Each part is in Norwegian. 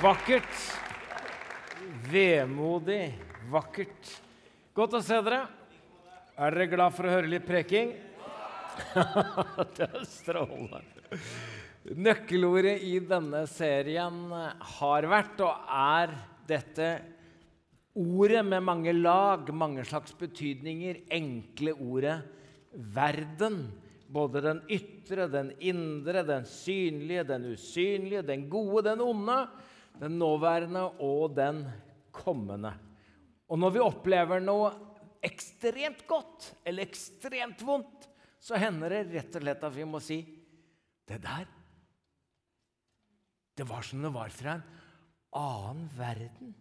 Vakkert. Vemodig. Vakkert. Godt å se dere. Er dere glad for å høre litt preking? det er strålende. Nøkkelordet i denne serien har vært og er dette ordet med mange lag, mange slags betydninger, enkle ordet verden. Både den ytre, den indre, den synlige, den usynlige, den gode, den onde, den nåværende og den kommende. Og når vi opplever noe ekstremt godt eller ekstremt vondt, så hender det rett og slett at vi må si Det der Det var som det var fra en annen verden.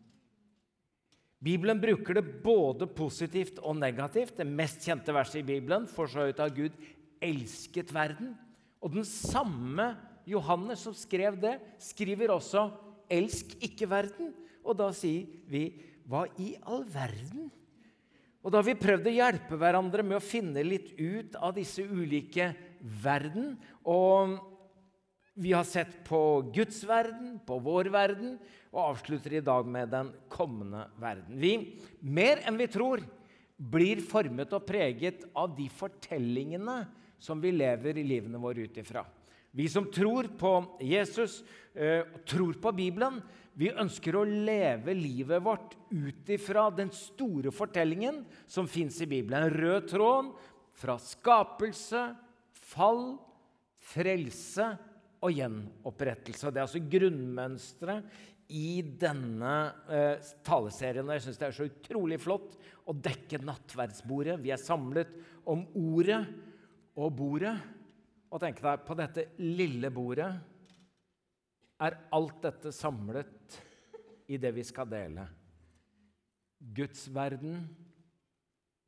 Bibelen bruker det både positivt og negativt. Det mest kjente verset i Bibelen for så vidt av Gud elsket verden. Og den samme Johannes som skrev det, skriver også 'elsk ikke verden'. Og da sier vi 'hva i all verden'? Og da har vi prøvd å hjelpe hverandre med å finne litt ut av disse ulike verden. Og vi har sett på Guds verden, på vår verden, og avslutter i dag med den kommende verden. Vi, mer enn vi tror, blir formet og preget av de fortellingene som vi lever i livene våre ut ifra. Vi som tror på Jesus, eh, tror på Bibelen, vi ønsker å leve livet vårt ut ifra den store fortellingen som fins i Bibelen. En rød tråd fra skapelse, fall, frelse og gjenopprettelse. Det er altså grunnmønsteret i denne eh, taleserien. Jeg syns det er så utrolig flott å dekke nattverdsbordet. Vi er samlet om ordet og bordet. Og tenk deg, på dette lille bordet er alt dette samlet i det vi skal dele. Guds verden,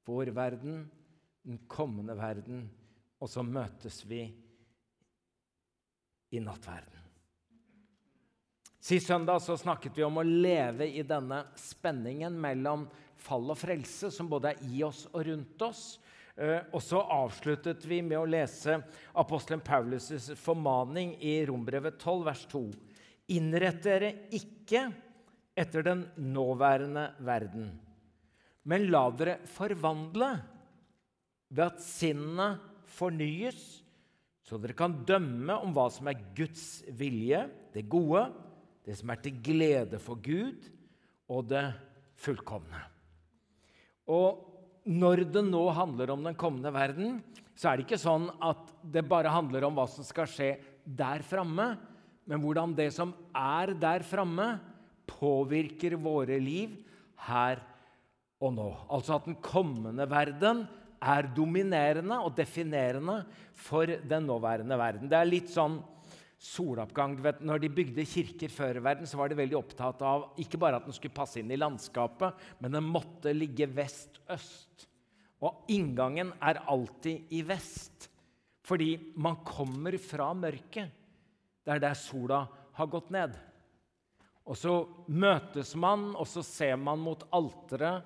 vår verden, den kommende verden. Og så møtes vi i nattverden. Sist søndag så snakket vi om å leve i denne spenningen mellom fall og frelse, som både er i oss og rundt oss. Eh, og så avsluttet vi med å lese apostelen Paulus' formaning i Rombrevet 12, vers 2. Innrett dere ikke etter den nåværende verden, men la dere forvandle ved at sinnet fornyes, så dere kan dømme om hva som er Guds vilje, det gode, det som er til glede for Gud, og det fullkomne. Og når det nå handler om den kommende verden, så er det ikke sånn at det bare handler om hva som skal skje der framme, men hvordan det som er der framme, påvirker våre liv her og nå. Altså at den kommende verden er dominerende og definerende for den nåværende verden. Det er litt sånn soloppgang. Du vet, når de bygde kirker før i verden, så var de veldig opptatt av ikke bare at den skulle passe inn i landskapet, men den måtte ligge vest-øst. Og inngangen er alltid i vest. Fordi man kommer fra mørket. Det er der sola har gått ned. Og så møtes man, og så ser man mot alteret,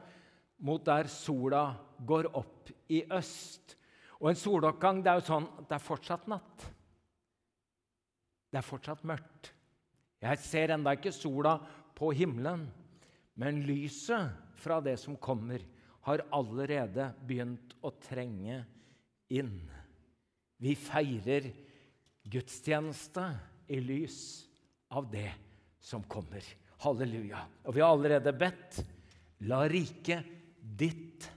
mot der sola går opp i øst. Og en soloppgang det er jo sånn at det er fortsatt natt. Det er fortsatt mørkt. Jeg ser enda ikke sola på himmelen, men lyset fra det som kommer, har allerede begynt å trenge inn. Vi feirer gudstjeneste i lys av det som kommer. Halleluja. Og vi har allerede bedt. La riket ditt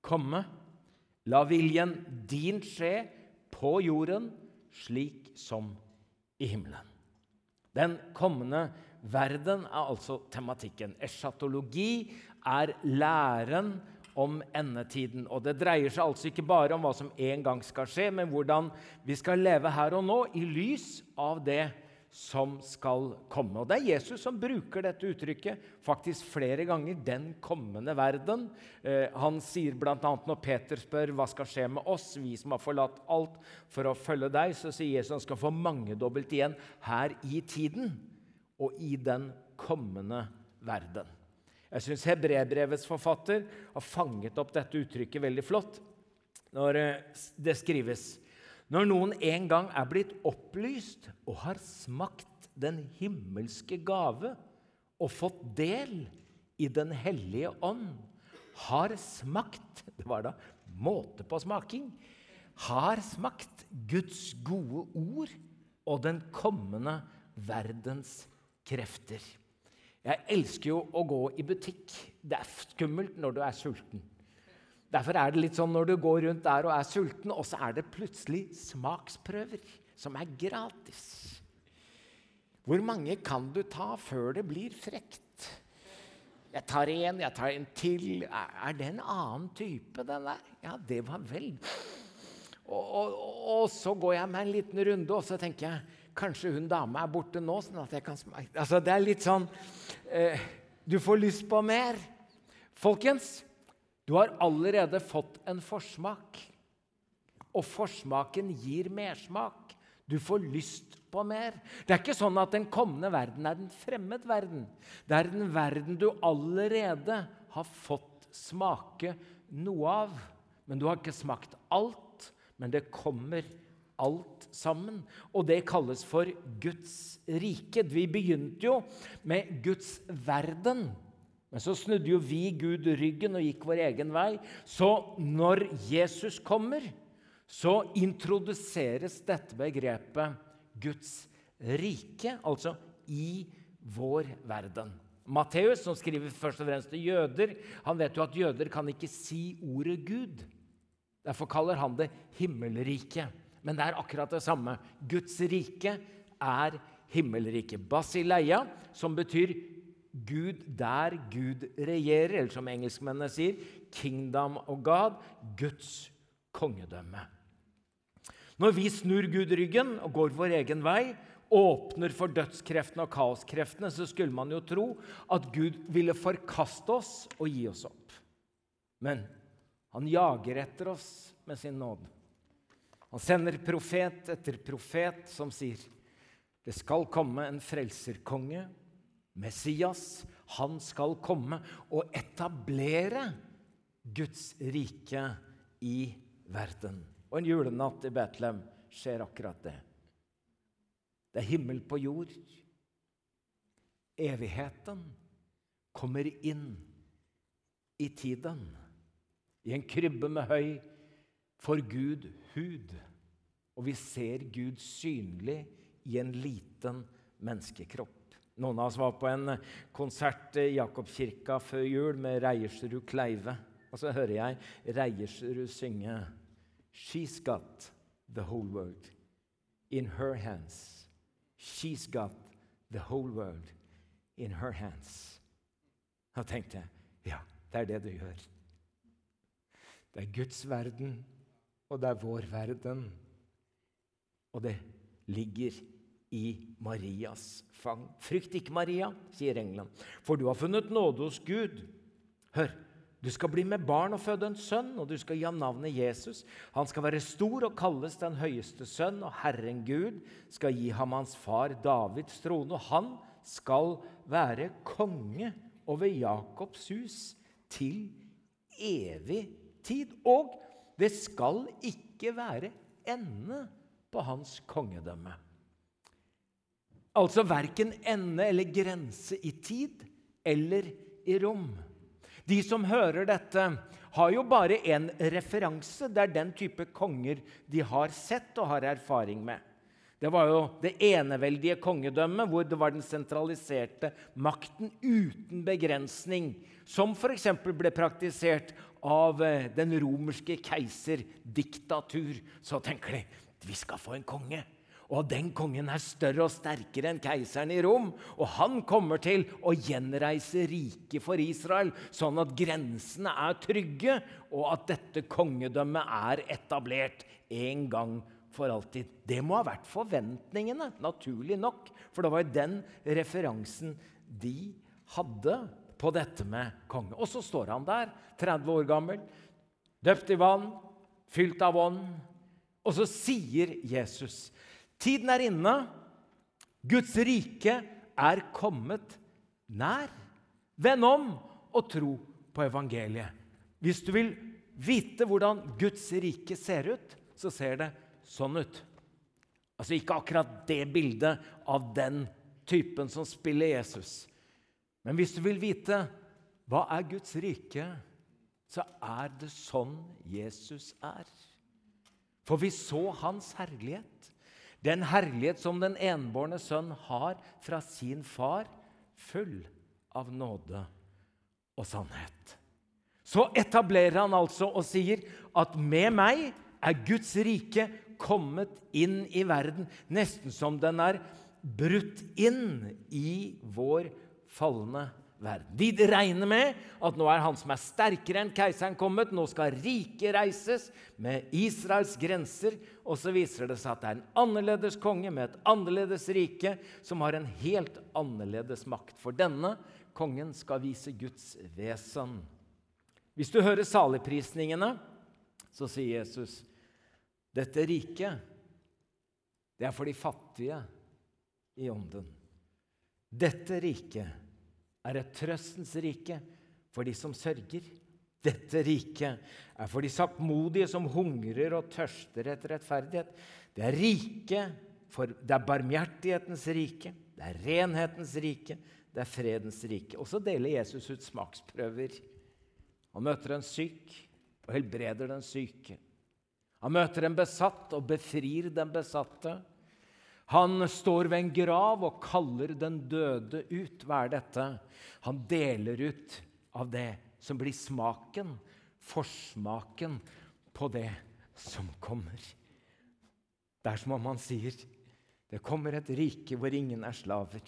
komme. La viljen din skje på jorden slik som i himmelen. Den kommende verden er altså tematikken. Eschatologi er læren om endetiden. Og det dreier seg altså ikke bare om hva som en gang skal skje, men hvordan vi skal leve her og nå i lys av det som skal komme. Og Det er Jesus som bruker dette uttrykket faktisk flere ganger. 'Den kommende verden'. Eh, han sier bl.a. når Peter spør hva skal skje med oss, vi som har forlatt alt for å følge deg, så sier Jesus han skal få mangedobbelt igjen her i tiden og i den kommende verden. Jeg syns Hebrebrevets forfatter har fanget opp dette uttrykket veldig flott når eh, det skrives. Når noen en gang er blitt opplyst og har smakt den himmelske gave og fått del i Den hellige ånd, har smakt Det var da måte på smaking. Har smakt Guds gode ord og den kommende verdens krefter. Jeg elsker jo å gå i butikk. Det er skummelt når du er sulten. Derfor er det litt sånn når du går rundt der og er sulten, og så er det plutselig smaksprøver som er gratis. Hvor mange kan du ta før det blir frekt? Jeg tar en, jeg tar en til. Er det en annen type, den der? Ja, det var vel og, og, og, så går jeg meg en liten runde, og så tenker jeg Kanskje hun dama er borte nå, sånn at jeg kan smake Altså, Det er litt sånn eh, Du får lyst på mer. Folkens, du har allerede fått en forsmak. Og forsmaken gir mersmak. Du får lyst på mer. Det er ikke sånn at den kommende verden er den fremmed verden. Det er den verden du allerede har fått smake noe av. Men du har ikke smakt alt, men det kommer alt sammen. Og det kalles for Guds rike. Vi begynte jo med Guds verden. Men så snudde jo vi Gud ryggen og gikk vår egen vei. Så når Jesus kommer, så introduseres dette begrepet Guds rike, altså i vår verden. Matteus, som skriver først og fremst til jøder, han vet jo at jøder kan ikke si ordet Gud. Derfor kaller han det himmelriket. Men det er akkurat det samme. Guds rike er himmelriket. Basileia, som betyr Gud der Gud regjerer, eller som engelskmennene sier, 'kingdom of God', Guds kongedømme. Når vi snur Gud ryggen og går vår egen vei, åpner for dødskreftene og kaoskreftene, så skulle man jo tro at Gud ville forkaste oss og gi oss opp. Men han jager etter oss med sin nåde. Han sender profet etter profet som sier det skal komme en frelserkonge Messias, han skal komme og etablere Guds rike i verden. Og en julenatt i Betlehem skjer akkurat det. Det er himmel på jord. Evigheten kommer inn i tiden. I en krybbe med høy for Gud hud, og vi ser Gud synlig i en liten menneskekropp. Noen av oss var på en konsert i Jakobkirka før jul med Reiersrud Kleive. Og så hører jeg Reiersrud synge She's got the whole world in her hands. She's got the whole world in her hands. Da tenkte jeg ja, det er det du gjør. Det er Guds verden, og det er vår verden. Og det ligger i Marias fang. Frykt ikke, Maria, sier engelen, for du har funnet nåde hos Gud. Hør, du skal bli med barn og føde en sønn, og du skal gi ham navnet Jesus. Han skal være stor og kalles den høyeste sønn, og Herren Gud skal gi ham hans far Davids trone. Og han skal være konge over Jakobs hus til evig tid. Og det skal ikke være ende på hans kongedømme. Altså verken ende eller grense i tid eller i rom. De som hører dette, har jo bare én referanse. Det er den type konger de har sett og har erfaring med. Det var jo det eneveldige kongedømmet, hvor det var den sentraliserte makten uten begrensning, som f.eks. ble praktisert av eh, den romerske keiser diktatur. Så tenker de vi skal få en konge. Og den kongen er større og sterkere enn keiseren i Rom. Og han kommer til å gjenreise riket for Israel, sånn at grensene er trygge, og at dette kongedømmet er etablert en gang for alltid. Det må ha vært forventningene, naturlig nok. For det var jo den referansen de hadde på dette med konge. Og så står han der, 30 år gammel, døpt i vann, fylt av ånd. Og så sier Jesus Tiden er inne. Guds rike er kommet nær. Vend om og tro på evangeliet. Hvis du vil vite hvordan Guds rike ser ut, så ser det sånn ut. Altså ikke akkurat det bildet av den typen som spiller Jesus. Men hvis du vil vite hva er Guds rike, så er det sånn Jesus er. For vi så hans herlighet. Den herlighet som den enbårne sønn har fra sin far, full av nåde og sannhet. Så etablerer han altså og sier at med meg er Guds rike kommet inn i verden, nesten som den er brutt inn i vår falne verden. De regner med at nå er han som er sterkere enn keiseren, kommet. Nå skal riket reises med Israels grenser. Og så viser det seg at det er en annerledes konge med et annerledes rike, som har en helt annerledes makt. For denne kongen skal vise Guds vesen. Hvis du hører saligprisningene, så sier Jesus dette riket, det er for de fattige i ånden. Dette riket er et trøstens rike for de som sørger. Dette riket er for de saktmodige som hungrer og tørster etter rettferdighet. Det er rike, for det er barmhjertighetens rike, det er renhetens rike, det er fredens rike. Og så deler Jesus ut smaksprøver. Han møter en syk og helbreder den syke. Han møter en besatt og befrir den besatte. Han står ved en grav og kaller den døde ut. Hva er dette? Han deler ut av det som blir smaken, forsmaken på det som kommer. Det er som om han sier det kommer et rike hvor ingen er slaver.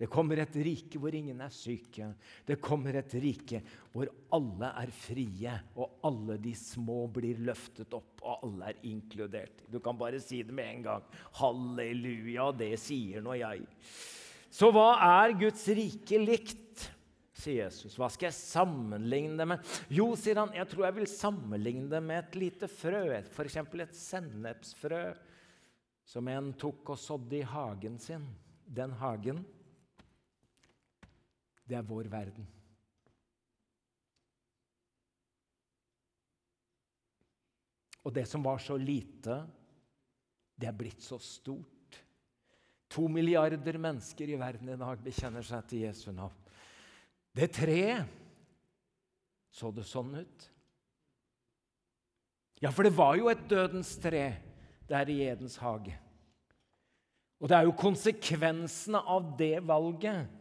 Det kommer et rike hvor ingen er syke. Det kommer et rike hvor alle er frie, og alle de små blir løftet opp, og alle er inkludert. Du kan bare si det med en gang. Halleluja, det sier nå jeg. Så hva er Guds rike likt? sier Jesus. Hva skal jeg sammenligne det med? Jo, sier han, jeg tror jeg vil sammenligne det med et lite frø. F.eks. et sennepsfrø som en tok og sådde i hagen sin. Den hagen det er vår verden. Og det som var så lite, det er blitt så stort. To milliarder mennesker i verden i dag bekjenner seg til Jesu navn. Det treet så det sånn ut? Ja, for det var jo et dødens tre der i Edens hage. Og det er jo konsekvensene av det valget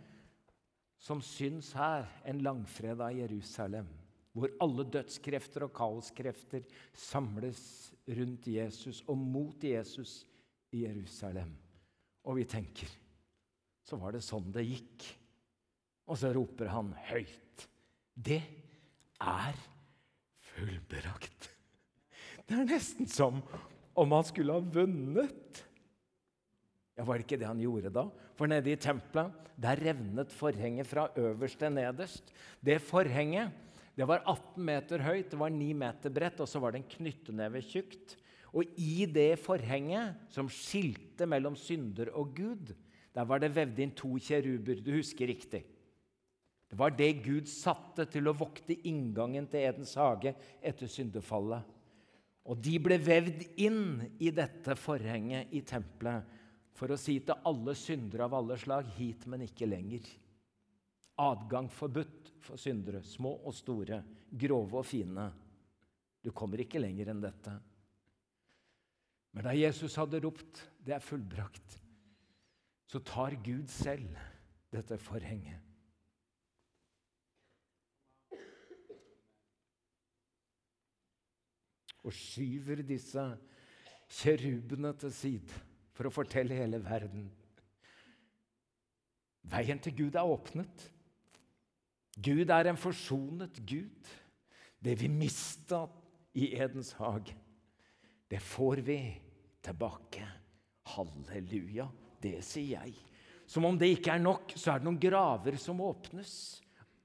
som syns her en langfredag i Jerusalem, hvor alle dødskrefter og kaoskrefter samles rundt Jesus og mot Jesus i Jerusalem. Og vi tenker så var det sånn det gikk. Og så roper han høyt. Det er fullbrakt. Det er nesten som om han skulle ha vunnet. Ja, Var det ikke det han gjorde da? For nede i tempelet der revnet forhenget fra øverst til nederst. Det forhenget det var 18 meter høyt, det var 9 meter bredt, og så var det en knytteneve tjukt. Og i det forhenget som skilte mellom synder og Gud, der var det vevd inn to kjeruber. Du husker riktig. Det var det Gud satte til å vokte inngangen til Edens hage etter syndefallet. Og de ble vevd inn i dette forhenget i tempelet for å si til alle syndere av alle slag hit, men ikke lenger. Adgang forbudt for syndere, små og store, grove og fine. Du kommer ikke lenger enn dette. Men da Jesus hadde ropt 'Det er fullbrakt', så tar Gud selv dette forhenget. Og skyver disse kjerubene til side for å fortelle hele verden. Veien til Gud er åpnet. Gud er en forsonet Gud. Det vi mista i Edens hag, det får vi tilbake. Halleluja. Det sier jeg. Som om det ikke er nok, så er det noen graver som åpnes.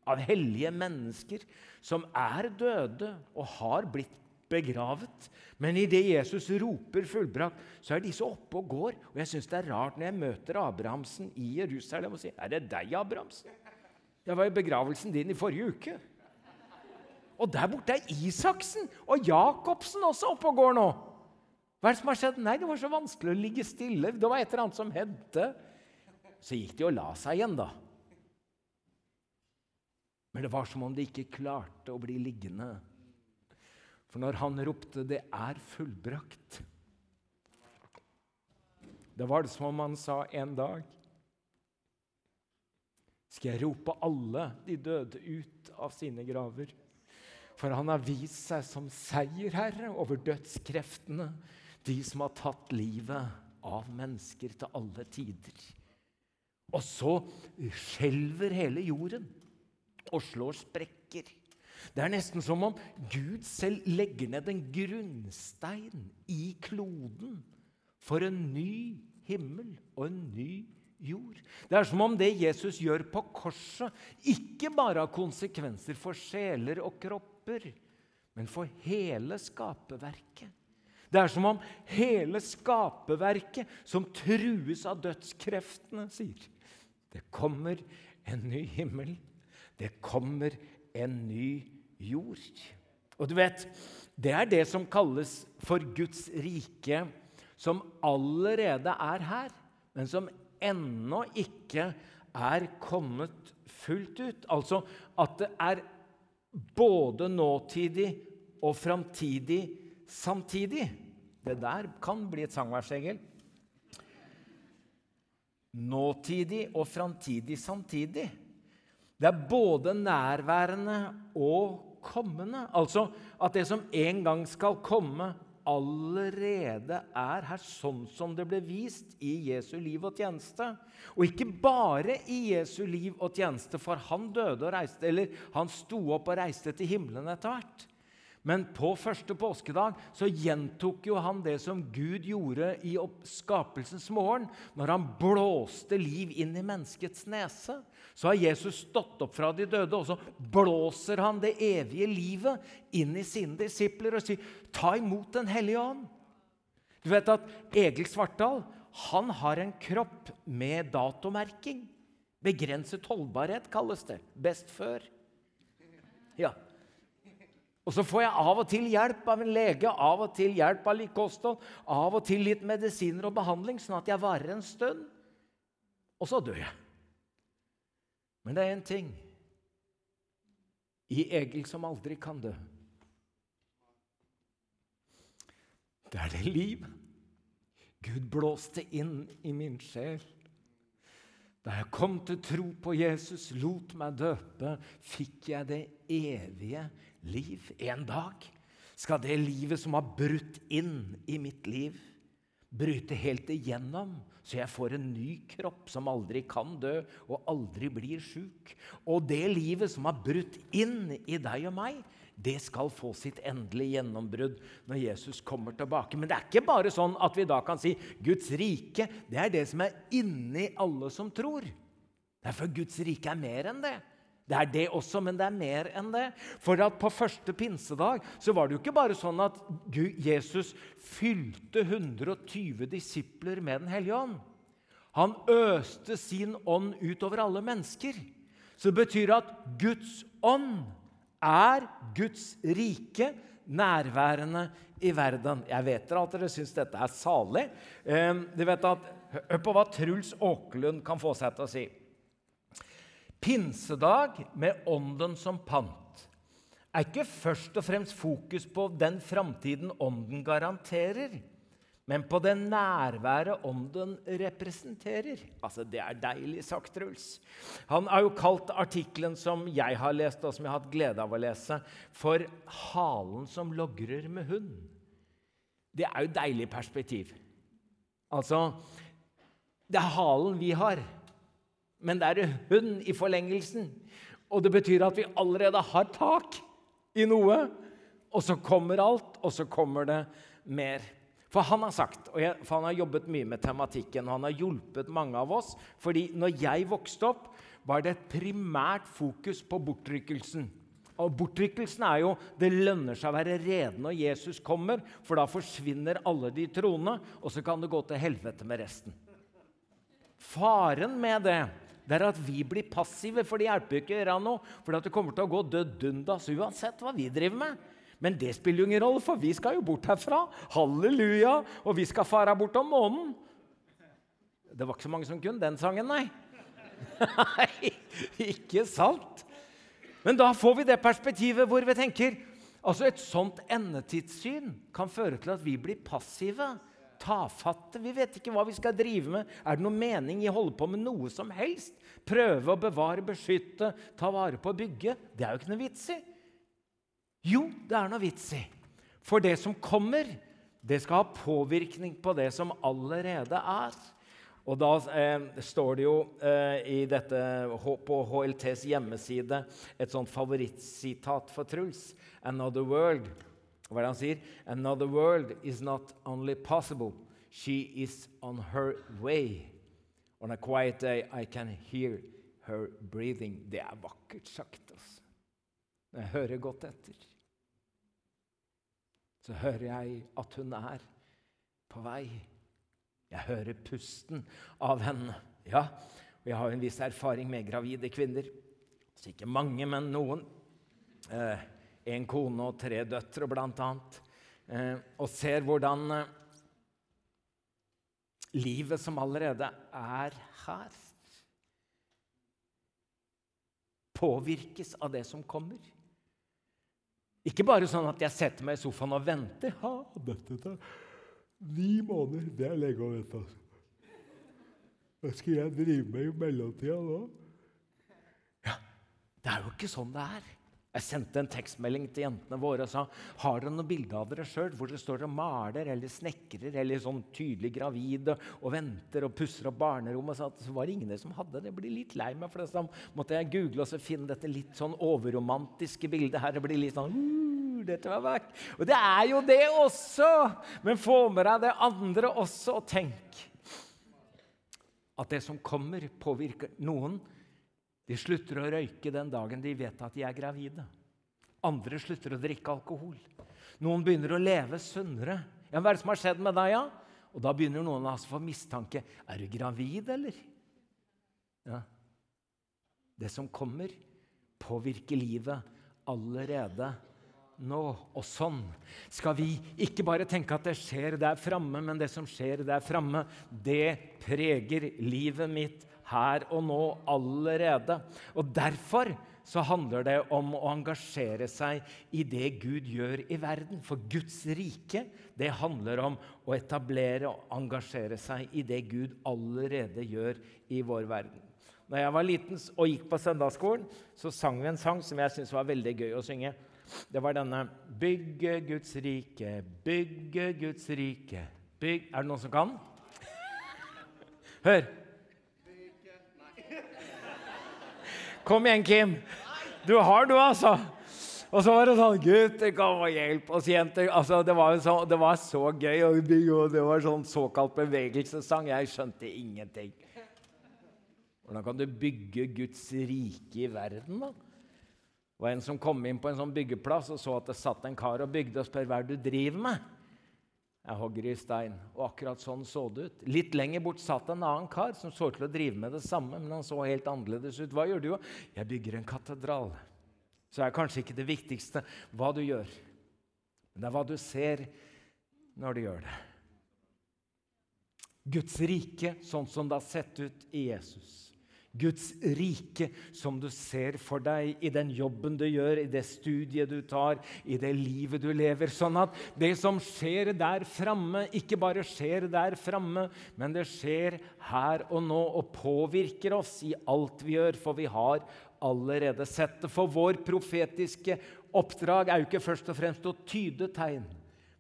Av hellige mennesker som er døde og har blitt begravet. Men idet Jesus roper 'fullbrakt', så er disse oppe og går. Og jeg syns det er rart når jeg møter Abrahamsen i Jerusalem og sier 'Er det deg, Abrahamsen?' Jeg var i begravelsen din i forrige uke. Og der borte er Isaksen og Jacobsen også oppe og går nå. Hva er det som har skjedd? Nei, det var så vanskelig å ligge stille. Det var et eller annet som hendte. Så gikk de og la seg igjen, da. Men det var som om de ikke klarte å bli liggende. For når han ropte 'Det er fullbrakt', det var det som om han sa en dag skal jeg rope alle de døde ut av sine graver. For han har vist seg som seierherre over dødskreftene de som har tatt livet av mennesker til alle tider. Og så skjelver hele jorden og slår sprekker. Det er nesten som om Gud selv legger ned en grunnstein i kloden for en ny himmel og en ny jord. Det er som om det Jesus gjør på korset, ikke bare har konsekvenser for sjeler og kropper, men for hele skaperverket. Det er som om hele skaperverket, som trues av dødskreftene, sier det kommer en ny himmel, det kommer en ny jord. Og du vet, Det er det som kalles for Guds rike, som allerede er her, men som ennå ikke er kommet fullt ut. Altså at det er både nåtidig og framtidig samtidig. Det der kan bli et sangvers, Egil. Nåtidig og framtidig samtidig. Det er både nærværende og kommende. Altså at det som en gang skal komme, allerede er her, sånn som det ble vist i Jesu liv og tjeneste. Og ikke bare i Jesu liv og tjeneste, for han døde og reiste, eller han sto opp og reiste til himmelen etter hvert. Men på første påskedag så gjentok jo han det som Gud gjorde i skapelsens morgen, når han blåste liv inn i menneskets nese. Så har Jesus stått opp fra de døde, og så blåser han det evige livet inn i sine disipler og sier, 'Ta imot Den hellige ånd'. Du vet at Egil Svartdal han har en kropp med datomerking. Begrenset holdbarhet kalles det. Best før. Ja. Og så får jeg av og til hjelp av en lege, av og til hjelp av litt kosthold, av og til litt medisiner og behandling, sånn at jeg varer en stund. Og så dør jeg. Men det er én ting i Egil som aldri kan dø. Det er det liv Gud blåste inn i min sjel. Da jeg kom til tro på Jesus, lot meg døpe, fikk jeg det evige liv. En dag skal det livet som har brutt inn i mitt liv, bryte helt igjennom, så jeg får en ny kropp som aldri kan dø og aldri blir sjuk. Og det livet som har brutt inn i deg og meg, det skal få sitt endelige gjennombrudd når Jesus kommer tilbake. Men det er ikke bare sånn at vi da kan si Guds rike det er det som er inni alle som tror. Derfor Guds rike er mer enn det. Det er det også, men det er mer enn det. For at på første pinsedag så var det jo ikke bare sånn at Jesus fylte 120 disipler med Den hellige ånd. Han øste sin ånd utover alle mennesker. Så det betyr at Guds ånd er Guds rike nærværende i verden. Jeg vet at dere syns dette er salig. Eh, du vet at, Hør på hva Truls Åkerlund kan få seg til å si. Pinsedag med Ånden som pant er ikke først og fremst fokus på den framtiden Ånden garanterer, men på det nærværet Ånden representerer. Altså, Det er deilig sagt, Truls. Han har jo kalt artikkelen som jeg har lest, og som jeg har hatt glede av å lese, for 'Halen som logrer med hund'. Det er jo deilig perspektiv. Altså Det er halen vi har men det er hun i forlengelsen. Og det betyr at vi allerede har tak i noe. Og så kommer alt, og så kommer det mer. For han har sagt, og jeg, for han har jobbet mye med tematikken, og han har hjulpet mange av oss. fordi når jeg vokste opp, var det et primært fokus på bortrykkelsen. Og Bortrykkelsen er jo det lønner seg å være rede når Jesus kommer, for da forsvinner alle de troende, og så kan det gå til helvete med resten. Faren med det det er at vi blir passive, for det hjelper ikke å gjøre noe. For det kommer til å gå død dundas uansett hva vi driver med. Men det spiller jo ingen rolle, for vi skal jo bort herfra. Halleluja! Og vi skal fare bort om månen. Det var ikke så mange som kunne den sangen, nei. Nei, ikke sant? Men da får vi det perspektivet hvor vi tenker altså Et sånt endetidssyn kan føre til at vi blir passive, tafatte. Vi vet ikke hva vi skal drive med. Er det noen mening i å holde på med noe som helst? Prøve å bevare, beskytte, ta vare på og bygge? Det er jo ikke noe vits i. Jo, det er noe vits i. For det som kommer, det skal ha påvirkning på det som allerede er. Og da eh, står det jo eh, dette, på HLTs hjemmeside et sånt favorittsitat for Truls. Another world. Hva er det han sier? Another world is not only possible, she is on her way. On a quiet day I can hear her breathing. Det er vakkert sagt, altså. Jeg hører godt etter. Så hører jeg at hun er på vei. Jeg hører pusten av henne. Ja, og jeg har en viss erfaring med gravide kvinner. Så ikke mange, men noen. Eh, en kone og tre døtre, annet. Eh, og ser hvordan eh, livet som allerede er her, påvirkes av det som kommer. Ikke bare sånn at jeg setter meg i sofaen og venter. Ha, dette tar Ni måneder, det er lenge å vente. Hva skal jeg drive med i mellomtida nå? Ja, det er jo ikke sånn det er. Jeg sendte en tekstmelding til jentene våre og sa har dere noe bilde av dere sjøl hvor dere står og maler eller snekrer eller sånn tydelig gravide og venter og pusser opp barnerommet. Så, var det ingen som hadde det. Jeg blir litt lei meg, for det, så måtte jeg google og så finne dette litt sånn overromantiske bildet her. Det blir litt sånn uh, dette var vekk. Og det er jo det også! Men få med deg det andre også, og tenk at det som kommer, påvirker noen de slutter å røyke den dagen de vet at de er gravide. Andre slutter å drikke alkohol. Noen begynner å leve sunnere. Ja, hva er det som har skjedd med deg, ja? Og da begynner noen å få mistanke. Er du gravid, eller? Ja. Det som kommer, påvirker livet allerede nå. Og sånn skal vi ikke bare tenke at det skjer der framme, men det som skjer der framme, det preger livet mitt her og nå allerede. Og Derfor så handler det om å engasjere seg i det Gud gjør i verden. For Guds rike det handler om å etablere og engasjere seg i det Gud allerede gjør i vår verden. Når jeg var liten og gikk på søndagsskolen, så sang vi en sang som jeg syntes var veldig gøy å synge. Det var denne 'Bygge Guds rike, bygge Guds rike'. Bygg. Er det noen som kan? Hør. Kom igjen, Kim. Du har du, altså. Og så var det sånn Gutter, kom og hjelp oss, jenter. Altså, det, var så, det, var så, gøy. Og det var sånn såkalt bevegelsessang. Jeg skjønte ingenting. Hvordan kan du bygge Guds rike i verden, da? Det var en som kom inn på en sånn byggeplass og så at det satt en kar og bygde, og spør hva er det du driver med. Jeg hogger i stein. Og akkurat sånn så det ut. Litt lenger bort satt en annen kar som så til å drive med det samme, men han så helt annerledes ut. Hva gjør du? Jeg bygger en katedral. Så er kanskje ikke det viktigste hva du gjør, men det er hva du ser når du gjør det. Guds rike sånn som det har sett ut i Jesus. Guds rike som du ser for deg i den jobben du gjør, i det studiet du tar, i det livet du lever. Sånn at det som skjer der framme, ikke bare skjer der framme, men det skjer her og nå og påvirker oss i alt vi gjør, for vi har allerede sett det. For vår profetiske oppdrag er jo ikke først og fremst å tyde tegn,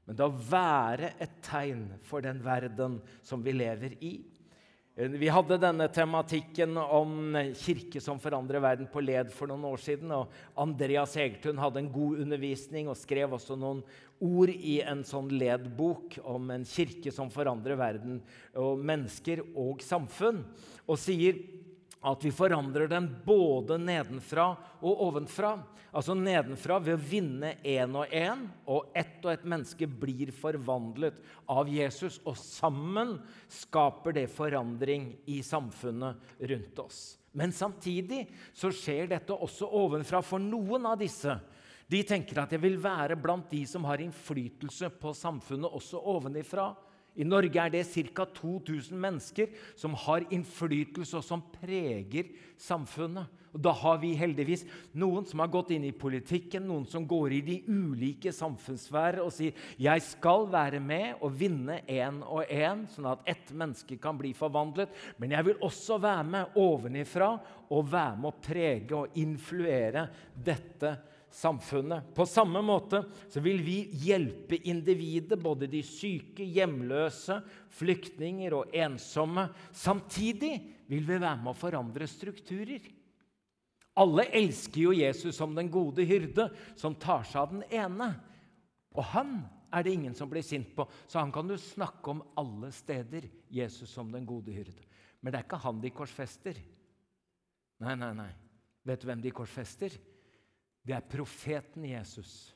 men å være et tegn for den verden som vi lever i. Eh, vi hadde denne tematikken om kirke som forandrer verden, på led for noen år siden. og Andreas Egertun hadde en god undervisning og skrev også noen ord i en sånn ledbok om en kirke som forandrer verden, og mennesker og samfunn. Og sier at vi forandrer den både nedenfra og ovenfra. Altså nedenfra ved å vinne én og én, og ett og ett menneske blir forvandlet av Jesus. Og sammen skaper det forandring i samfunnet rundt oss. Men samtidig så skjer dette også ovenfra for noen av disse De tenker at jeg vil være blant de som har innflytelse på samfunnet også ovenifra. I Norge er det ca. 2000 mennesker som har innflytelse, og som preger samfunnet. Og Da har vi heldigvis noen som har gått inn i politikken, noen som går i de ulike samfunnssfærer og sier jeg skal være med og vinne én og én, sånn at ett menneske kan bli forvandlet. Men jeg vil også være med ovenifra og være med å prege og influere dette samfunnet. På samme måte så vil vi hjelpe individet, både de syke, hjemløse, flyktninger og ensomme. Samtidig vil vi være med å forandre strukturer. Alle elsker jo Jesus som den gode hyrde, som tar seg av den ene. Og han er det ingen som blir sint på, så han kan du snakke om alle steder. Jesus som den gode hyrde. Men det er ikke han de korsfester. Nei, nei, nei. Vet du hvem de korsfester? Det er profeten Jesus.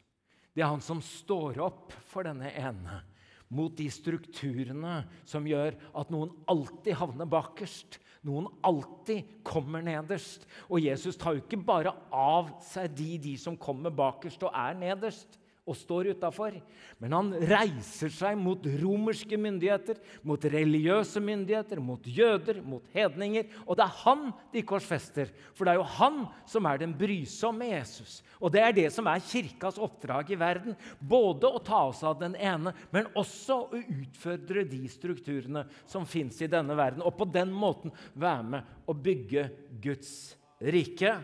Det er han som står opp for denne ene mot de strukturene som gjør at noen alltid havner bakerst, noen alltid kommer nederst. Og Jesus tar jo ikke bare av seg de, de som kommer bakerst og er nederst og står utafor. Men han reiser seg mot romerske myndigheter, mot religiøse myndigheter, mot jøder, mot hedninger. Og det er han de korsfester, for det er jo han som er den brysomme Jesus. Og det er det som er kirkas oppdrag i verden. Både å ta oss av den ene, men også å utfordre de strukturene som fins i denne verden. Og på den måten være med å bygge Guds rike.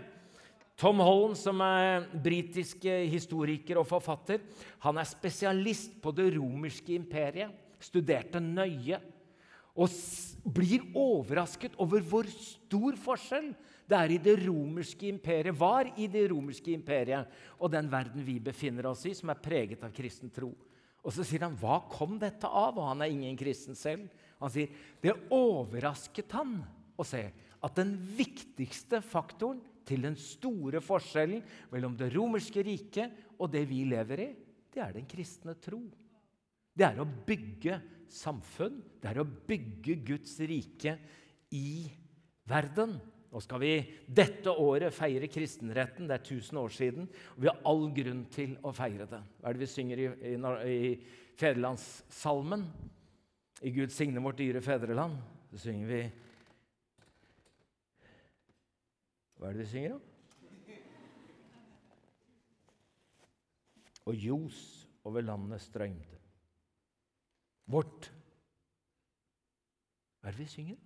Tom Holland, som er britisk historiker og forfatter, han er spesialist på det romerske imperiet. Studerte nøye. Og blir overrasket over hvor stor forskjell det er i det romerske imperiet, var i det romerske imperiet og den verden vi befinner oss i, som er preget av kristen tro. Og så sier han, 'Hva kom dette av?' Og han er ingen kristen selv. Han sier, 'Det overrasket han å se at den viktigste faktoren til den store forskjellen mellom det romerske riket og det vi lever i, det er den kristne tro. Det er å bygge samfunn, det er å bygge Guds rike i verden. Nå skal vi dette året feire kristenretten. Det er 1000 år siden. og Vi har all grunn til å feire det. Hva er det vi synger i, i, i fedrelandssalmen? I Gud signe vårt dyre fedreland. Så synger vi Hva er det vi synger om? Og ljos over landet strømte. Vårt Hva er det vi synger?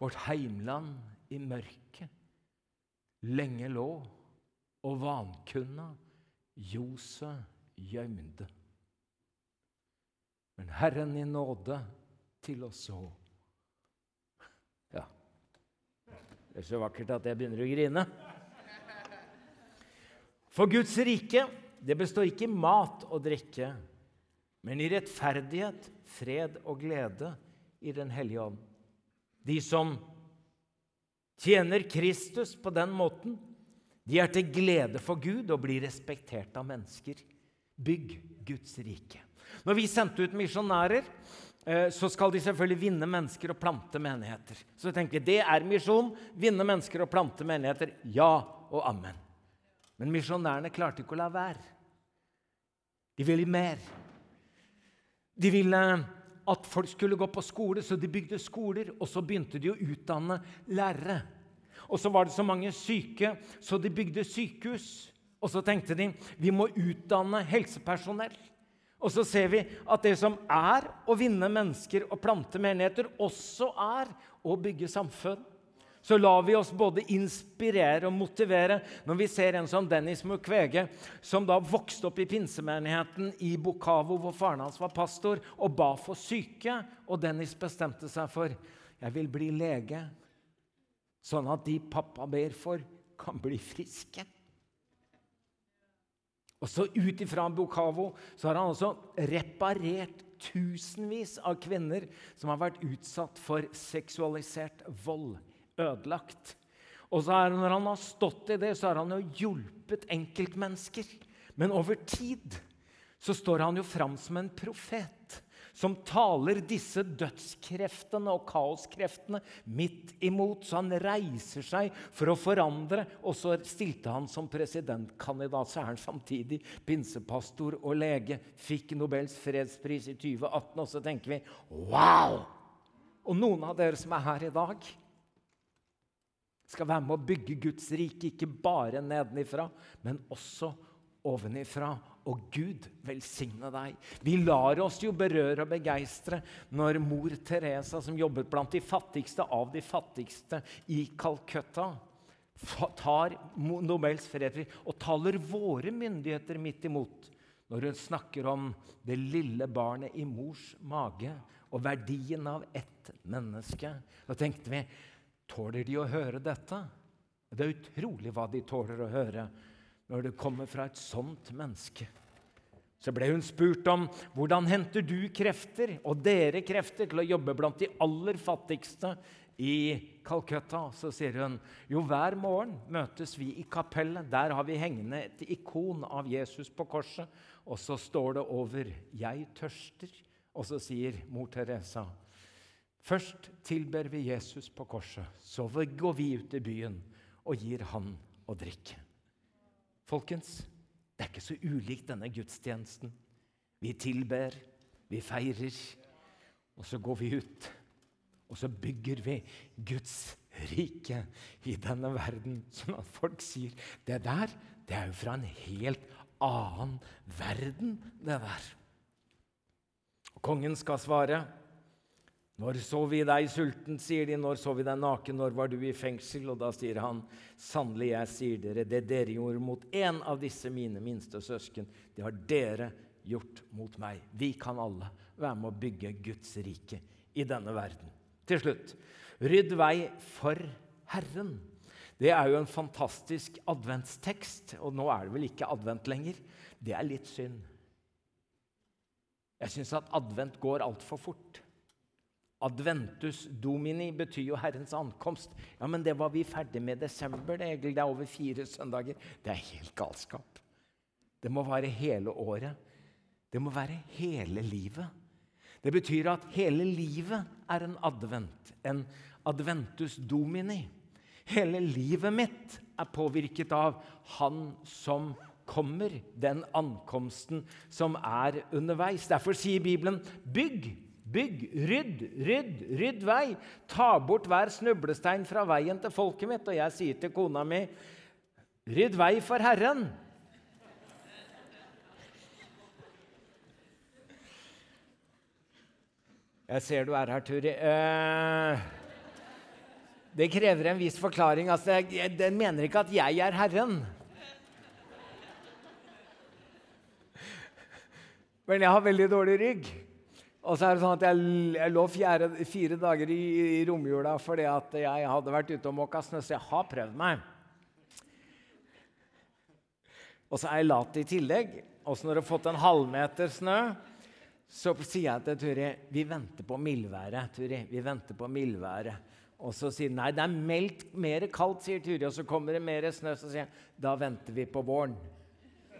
Vårt heimland i mørket lenge lå, og vankunna ljoset gjemte. Men Herren i nåde til oss så Det er så vakkert at jeg begynner å grine. For Guds rike det består ikke i mat og drikke, men i rettferdighet, fred og glede i Den hellige ånd. De som tjener Kristus på den måten, de er til glede for Gud og blir respektert av mennesker. Bygg Guds rike. Når vi sendte ut misjonærer, så skal de selvfølgelig vinne mennesker og plante menigheter. Så jeg tenker, Det er misjon. Vinne mennesker og plante menigheter. Ja og amen. Men misjonærene klarte ikke å la være. De ville mer. De ville at folk skulle gå på skole, så de bygde skoler. Og så begynte de å utdanne lærere. Og så var det så mange syke, så de bygde sykehus. Og så tenkte de vi må utdanne helsepersonell. Og så ser vi at det som er å vinne mennesker og plante menigheter, også er å bygge samfunn. Så lar vi oss både inspirere og motivere når vi ser en som Dennis Mukwege, som da vokste opp i pinsemenigheten i Bokavo, hvor faren hans var pastor, og ba for syke. Og Dennis bestemte seg for jeg vil bli lege, sånn at de pappa ber for, kan bli friske. Og så Ut ifra Bukavo så har han altså reparert tusenvis av kvinner som har vært utsatt for seksualisert vold. Ødelagt. Og så er, Når han har stått i det, så har han jo hjulpet enkeltmennesker. Men over tid så står han jo fram som en profet som taler disse dødskreftene og kaoskreftene midt imot. Så han reiser seg for å forandre, og så stilte han som presidentkandidat. Så er han samtidig pinsepastor og lege. Fikk Nobels fredspris i 2018, og så tenker vi wow! Og noen av dere som er her i dag, skal være med å bygge Guds rike, ikke bare nedenifra, men også ovenifra. Og Gud velsigne deg. Vi lar oss jo berøre og begeistre når mor Teresa, som jobbet blant de fattigste av de fattigste i Calcutta, tar Nobels fredspris og taler våre myndigheter midt imot når hun snakker om det lille barnet i mors mage og verdien av ett menneske. Da tenkte vi Tåler de å høre dette? Det er utrolig hva de tåler å høre når det kommer fra et sånt menneske. Så ble hun spurt om hvordan henter du krefter og dere krefter til å jobbe blant de aller fattigste i Calcutta. Så sier hun jo hver morgen møtes vi i kapellet. Der har vi hengende et ikon av Jesus på korset. Og så står det over 'Jeg tørster'. Og så sier mor Teresa Først tilber vi Jesus på korset. Så går vi ut i byen og gir han å drikke. Folkens, det er ikke så ulikt denne gudstjenesten. Vi tilber, vi feirer, og så går vi ut. Og så bygger vi Guds rike i denne verden, sånn at folk sier det der det er jo fra en helt annen verden, det der. Og kongen skal svare. Når så vi deg sulten, sier de. Når så vi deg naken? Når var du i fengsel? Og da sier han, sannelig, jeg sier dere, det dere gjorde mot en av disse mine minste søsken, det har dere gjort mot meg. Vi kan alle være med å bygge Guds rike i denne verden. Til slutt rydd vei for Herren. Det er jo en fantastisk adventstekst, og nå er det vel ikke advent lenger. Det er litt synd. Jeg syns at advent går altfor fort. Adventus domini betyr jo Herrens ankomst. Ja, Men det var vi ferdig med i desember. Det, det er over fire søndager. Det er helt galskap. Det må være hele året. Det må være hele livet. Det betyr at hele livet er en advent, en adventus domini. Hele livet mitt er påvirket av Han som kommer, den ankomsten som er underveis. Derfor sier Bibelen 'bygg Bygg, rydd, rydd, rydd vei. Ta bort hver snublestein fra veien til folket mitt. Og jeg sier til kona mi, rydd vei for Herren. Jeg ser du er her, Turi. Eh, det krever en viss forklaring. Altså, den mener ikke at jeg er Herren. Men jeg har veldig dårlig rygg. Og så er det sånn at Jeg, jeg lå fjerde, fire dager i, i romjula fordi at jeg hadde vært ute og måka snø, så jeg har prøvd meg. Og så er jeg lat i tillegg. Og så når du har fått en halvmeter snø, så sier jeg til Turi vi venter på mildværet. Turi, vi venter på mildværet. Og så sier nei, det er meldt mer kaldt, sier Turi. Og så kommer det mer snø. Så sier jeg da venter vi på våren.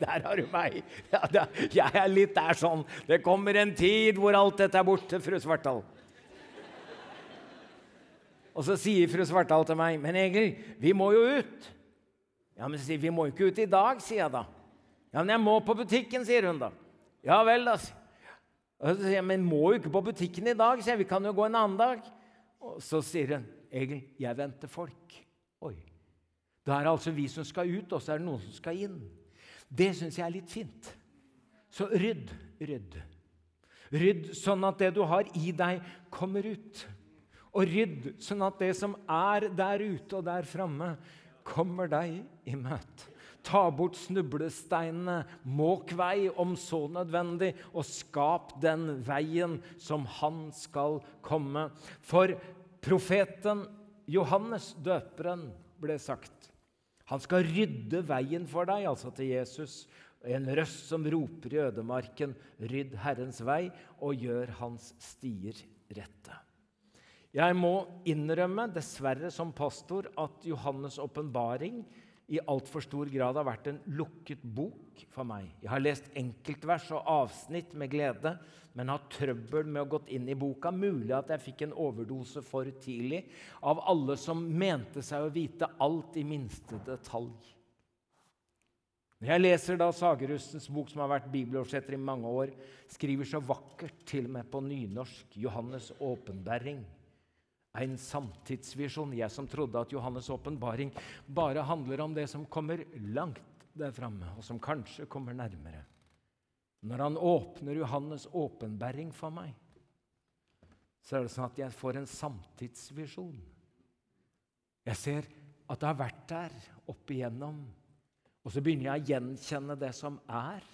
Der har du meg. Ja, da, jeg er litt der sånn. Det kommer en tid hvor alt dette er borte, fru Svartdal. Og så sier fru Svartdal til meg, 'Men Egil, vi må jo ut.' Ja, men sier, Vi må jo ikke ut i dag, sier jeg da. Ja, men jeg må på butikken, sier hun da. Ja vel, da. Og så sier jeg, men må jo ikke på butikken i dag, sier jeg. Vi kan jo gå en annen dag. Og så sier hun, Egil, jeg venter folk. Oi. Da er det altså vi som skal ut, og så er det noen som skal inn. Det syns jeg er litt fint. Så rydd, rydd. Rydd sånn at det du har i deg, kommer ut. Og rydd sånn at det som er der ute og der framme, kommer deg i møte. Ta bort snublesteinene, måk vei om så nødvendig, og skap den veien som han skal komme. For profeten Johannes døperen ble sagt han skal rydde veien for deg, altså til Jesus. En røst som roper i ødemarken, 'Rydd Herrens vei, og gjør hans stier rette'. Jeg må innrømme, dessverre som pastor, at Johannes' åpenbaring i altfor stor grad har vært en lukket bok for meg. Jeg har lest enkeltvers og avsnitt med glede, men har trøbbel med å gått inn i boka. Mulig at jeg fikk en overdose for tidlig av alle som mente seg å vite alt i minste detalj. Når jeg leser da Sagerustens bok, som har vært bibeloversetter i mange år, skriver så vakkert, til og med på nynorsk, Johannes' åpenbæring en samtidsvisjon. Jeg som trodde at Johannes' åpenbaring bare handler om det som kommer langt der framme, og som kanskje kommer nærmere. Når han åpner Johannes' åpenbæring for meg, så er det sånn at jeg får en samtidsvisjon. Jeg ser at det har vært der opp igjennom. Og så begynner jeg å gjenkjenne det som er.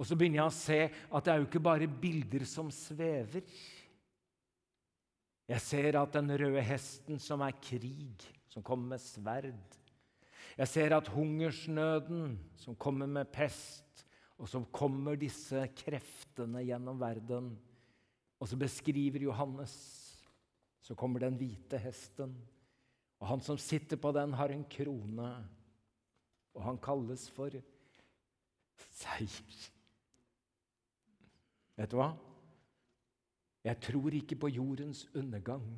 Og så begynner jeg å se at det er jo ikke bare bilder som svever. Jeg ser at den røde hesten som er krig, som kommer med sverd. Jeg ser at hungersnøden som kommer med pest, og så kommer disse kreftene gjennom verden. Og så beskriver Johannes. Så kommer den hvite hesten, og han som sitter på den, har en krone. Og han kalles for seier. Vet du hva? Jeg tror ikke på jordens undergang.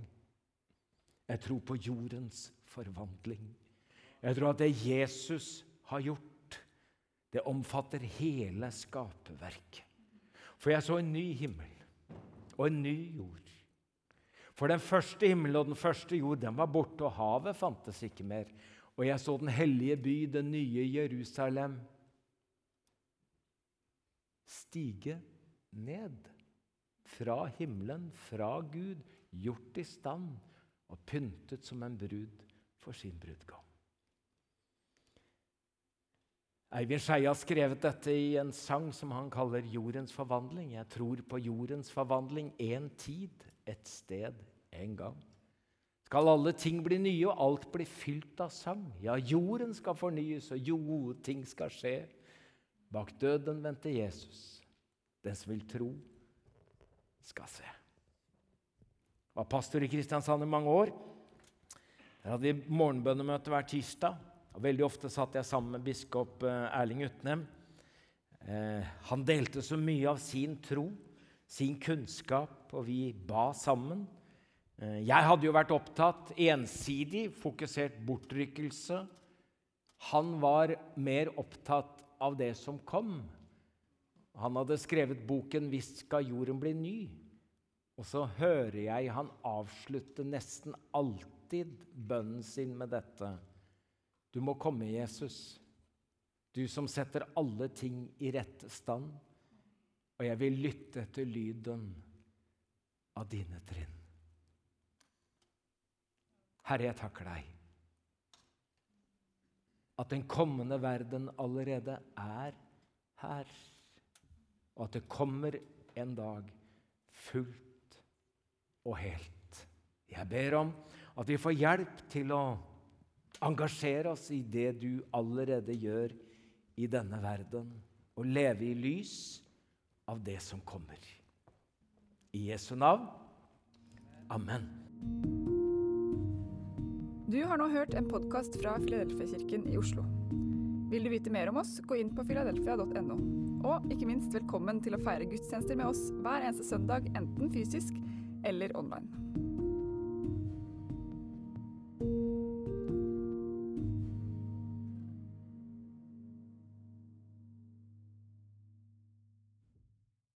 Jeg tror på jordens forvandling. Jeg tror at det Jesus har gjort, det omfatter hele skaperverket. For jeg så en ny himmel og en ny jord. For den første himmel og den første jord den var borte, og havet fantes ikke mer. Og jeg så den hellige by, den nye Jerusalem, stige ned fra himmelen, fra Gud, gjort i stand og pyntet som en brud for sin brudgom. Eivind Skeie har skrevet dette i en sang som han kaller 'Jordens forvandling'. Jeg tror på jordens forvandling en tid, et sted, en gang. Skal alle ting bli nye, og alt bli fylt av sang? Ja, jorden skal fornyes, og jo, ting skal skje. Bak døden venter Jesus. Den som vil tro, skal se. Jeg var pastor i Kristiansand i mange år. Jeg hadde morgenbønnemøte hver tirsdag. Og Veldig ofte satt jeg sammen med biskop eh, Erling Utnem. Eh, han delte så mye av sin tro, sin kunnskap, og vi ba sammen. Eh, jeg hadde jo vært opptatt ensidig, fokusert bortrykkelse. Han var mer opptatt av det som kom. Han hadde skrevet boken 'Visst skal jorden bli ny'. Og så hører jeg han avslutte nesten alltid bønnen sin med dette. Du må komme, Jesus, du som setter alle ting i rette stand. Og jeg vil lytte etter lyden av dine trinn. Herre, jeg takker deg at den kommende verden allerede er her og at det kommer en dag fullt og helt. Jeg ber om at vi får hjelp til å engasjere oss i det du allerede gjør i denne verden, og leve i lys av det som kommer. I Jesu navn. Amen. Du har nå hørt en podkast fra Filadelfia-kirken i Oslo. Vil du vite mer om oss, gå inn på filadelfia.no. Og ikke minst velkommen til å feire gudstjenester med oss hver eneste søndag, enten fysisk eller online.